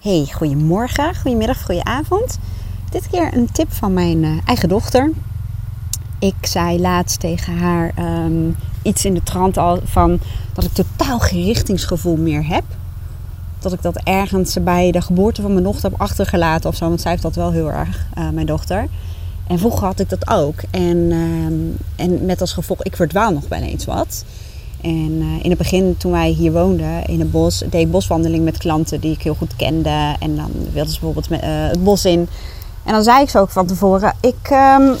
Hey, goedemorgen, goedemiddag, goedenavond. Dit keer een tip van mijn uh, eigen dochter. Ik zei laatst tegen haar um, iets in de trant al van dat ik totaal geen richtingsgevoel meer heb. Dat ik dat ergens bij de geboorte van mijn dochter heb achtergelaten of zo. Want zij heeft dat wel heel erg, uh, mijn dochter. En vroeger had ik dat ook. En, um, en met als gevolg, ik verdwaal nog bij eens wat. En uh, in het begin, toen wij hier woonden in het bos, deed ik boswandeling met klanten die ik heel goed kende. En dan wilden ze bijvoorbeeld uh, het bos in. En dan zei ik ze ook van tevoren: ik, um,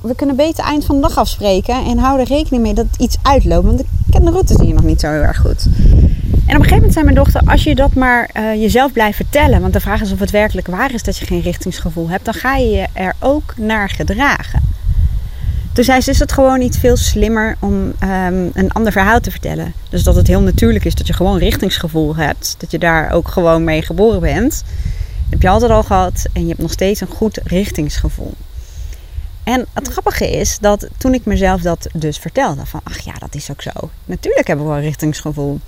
we kunnen beter eind van de dag afspreken. En hou er rekening mee dat iets uitloopt. Want ik ken de routes hier nog niet zo heel erg goed. En op een gegeven moment zei mijn dochter: Als je dat maar uh, jezelf blijft vertellen. Want de vraag is of het werkelijk waar is dat je geen richtingsgevoel hebt. Dan ga je je er ook naar gedragen. Toen zei ze, is het gewoon niet veel slimmer om um, een ander verhaal te vertellen. Dus dat het heel natuurlijk is dat je gewoon richtingsgevoel hebt. Dat je daar ook gewoon mee geboren bent. Dat heb je altijd al gehad en je hebt nog steeds een goed richtingsgevoel. En het grappige is dat toen ik mezelf dat dus vertelde, van ach ja, dat is ook zo. Natuurlijk hebben we wel richtingsgevoel.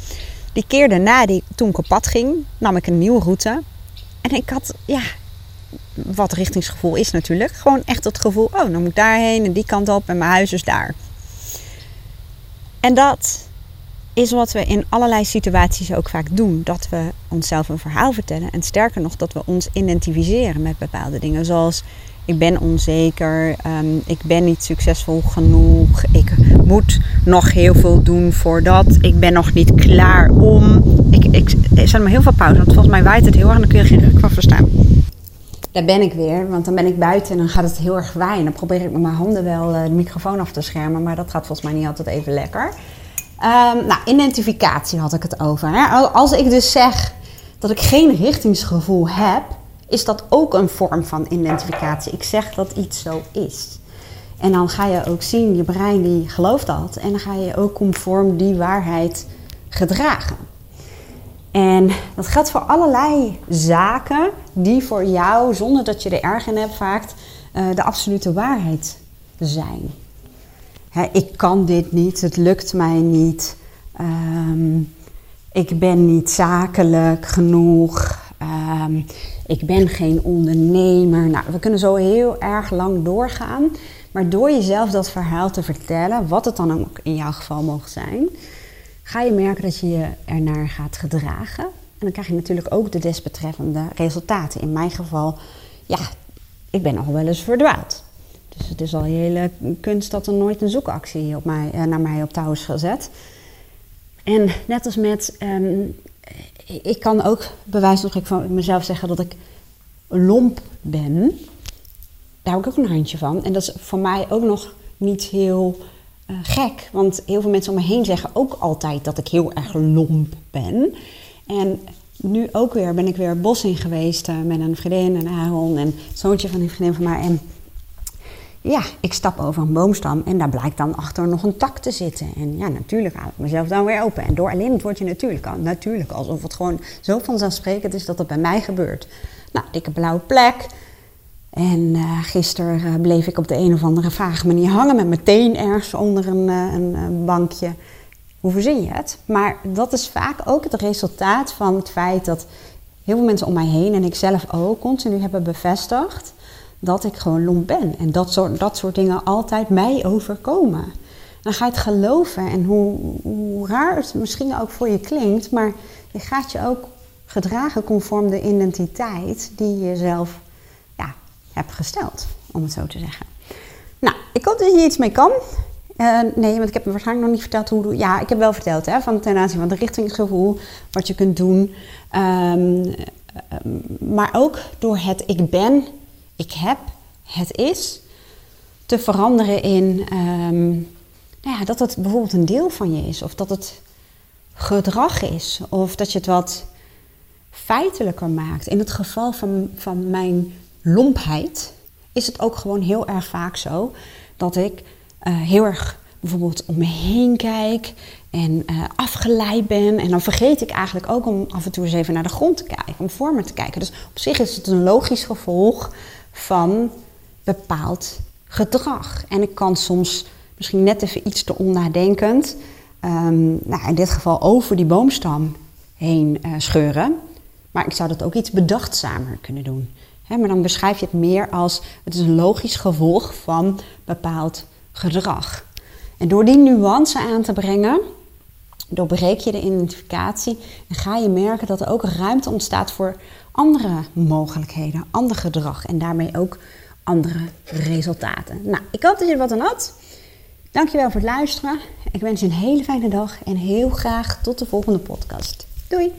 Die keer daarna, die toen kapot ging, nam ik een nieuwe route. En ik had, ja, wat richtingsgevoel is natuurlijk. Gewoon echt het gevoel, oh, dan moet ik daarheen en die kant op en mijn huis is daar. En dat is wat we in allerlei situaties ook vaak doen. Dat we onszelf een verhaal vertellen. En sterker nog, dat we ons identificeren met bepaalde dingen. Zoals ik ben onzeker, um, ik ben niet succesvol genoeg, ik moet nog heel veel doen voor dat, ik ben nog niet klaar om. Ik, ik, er zijn maar heel veel pauze, want volgens mij waait het heel erg en dan kun je geen ruk van verstaan daar ben ik weer. Want dan ben ik buiten en dan gaat het heel erg waaien. Dan probeer ik met mijn handen wel eh, de microfoon af te schermen. Maar dat gaat volgens mij niet altijd even lekker. Um, nou, identificatie had ik het over. Hè? Als ik dus zeg dat ik geen richtingsgevoel heb, is dat ook een vorm van identificatie. Ik zeg dat iets zo is. En dan ga je ook zien, je brein die gelooft dat. En dan ga je ook conform die waarheid gedragen. En dat geldt voor allerlei zaken die voor jou, zonder dat je er erg in hebt, vaak uh, de absolute waarheid zijn. Ik kan dit niet, het lukt mij niet, um, ik ben niet zakelijk genoeg, um, ik ben geen ondernemer. Nou, we kunnen zo heel erg lang doorgaan, maar door jezelf dat verhaal te vertellen, wat het dan ook in jouw geval mogen zijn, ga je merken dat je je ernaar gaat gedragen. En dan krijg je natuurlijk ook de desbetreffende resultaten. In mijn geval, ja, ik ben al wel eens verdwaald. Dus het is al een hele kunst dat er nooit een zoekactie op mij, eh, naar mij op touw is gezet. En net als met, um, ik kan ook bewijs nog van mezelf zeggen dat ik lomp ben. Daar heb ik ook een handje van. En dat is voor mij ook nog niet heel uh, gek. Want heel veel mensen om me heen zeggen ook altijd dat ik heel erg lomp ben. En nu ook weer ben ik weer bos in geweest uh, met een vriendin en Aaron en zoontje van die vriendin van mij. En ja, ik stap over een boomstam en daar blijkt dan achter nog een tak te zitten. En ja, natuurlijk haal ik mezelf dan weer open. En door alleen word je natuurlijk al. Natuurlijk, alsof het gewoon zo vanzelfsprekend is dat het bij mij gebeurt. Nou, dikke blauwe plek. En uh, gisteren uh, bleef ik op de een of andere vage manier hangen met mijn teen ergens onder een, uh, een bankje. Hoe verzin je het? Maar dat is vaak ook het resultaat van het feit dat heel veel mensen om mij heen en ik zelf ook continu hebben bevestigd dat ik gewoon lomp ben. En dat soort, dat soort dingen altijd mij overkomen. Dan ga je het geloven en hoe, hoe raar het misschien ook voor je klinkt, maar je gaat je ook gedragen conform de identiteit die je zelf heb gesteld, om het zo te zeggen. Nou, ik hoop dat je iets mee kan. Uh, nee, want ik heb me waarschijnlijk nog niet verteld hoe. Ja, ik heb wel verteld hè, van ten aanzien van het richtingsgevoel, wat je kunt doen. Um, maar ook door het ik ben, ik heb, het is, te veranderen in um, nou ja, dat het bijvoorbeeld een deel van je is, of dat het gedrag is, of dat je het wat feitelijker maakt. In het geval van, van mijn lompheid is het ook gewoon heel erg vaak zo dat ik uh, heel erg bijvoorbeeld om me heen kijk en uh, afgeleid ben. En dan vergeet ik eigenlijk ook om af en toe eens even naar de grond te kijken, om voor me te kijken. Dus op zich is het een logisch gevolg van bepaald gedrag. En ik kan soms misschien net even iets te onnadenkend, um, nou in dit geval over die boomstam heen uh, scheuren. Maar ik zou dat ook iets bedachtzamer kunnen doen. Maar dan beschrijf je het meer als het is een logisch gevolg van bepaald gedrag. En door die nuance aan te brengen, doorbreek je de identificatie en ga je merken dat er ook ruimte ontstaat voor andere mogelijkheden, ander gedrag en daarmee ook andere resultaten. Nou, ik hoop dat je er wat aan had. Dankjewel voor het luisteren. Ik wens je een hele fijne dag en heel graag tot de volgende podcast. Doei!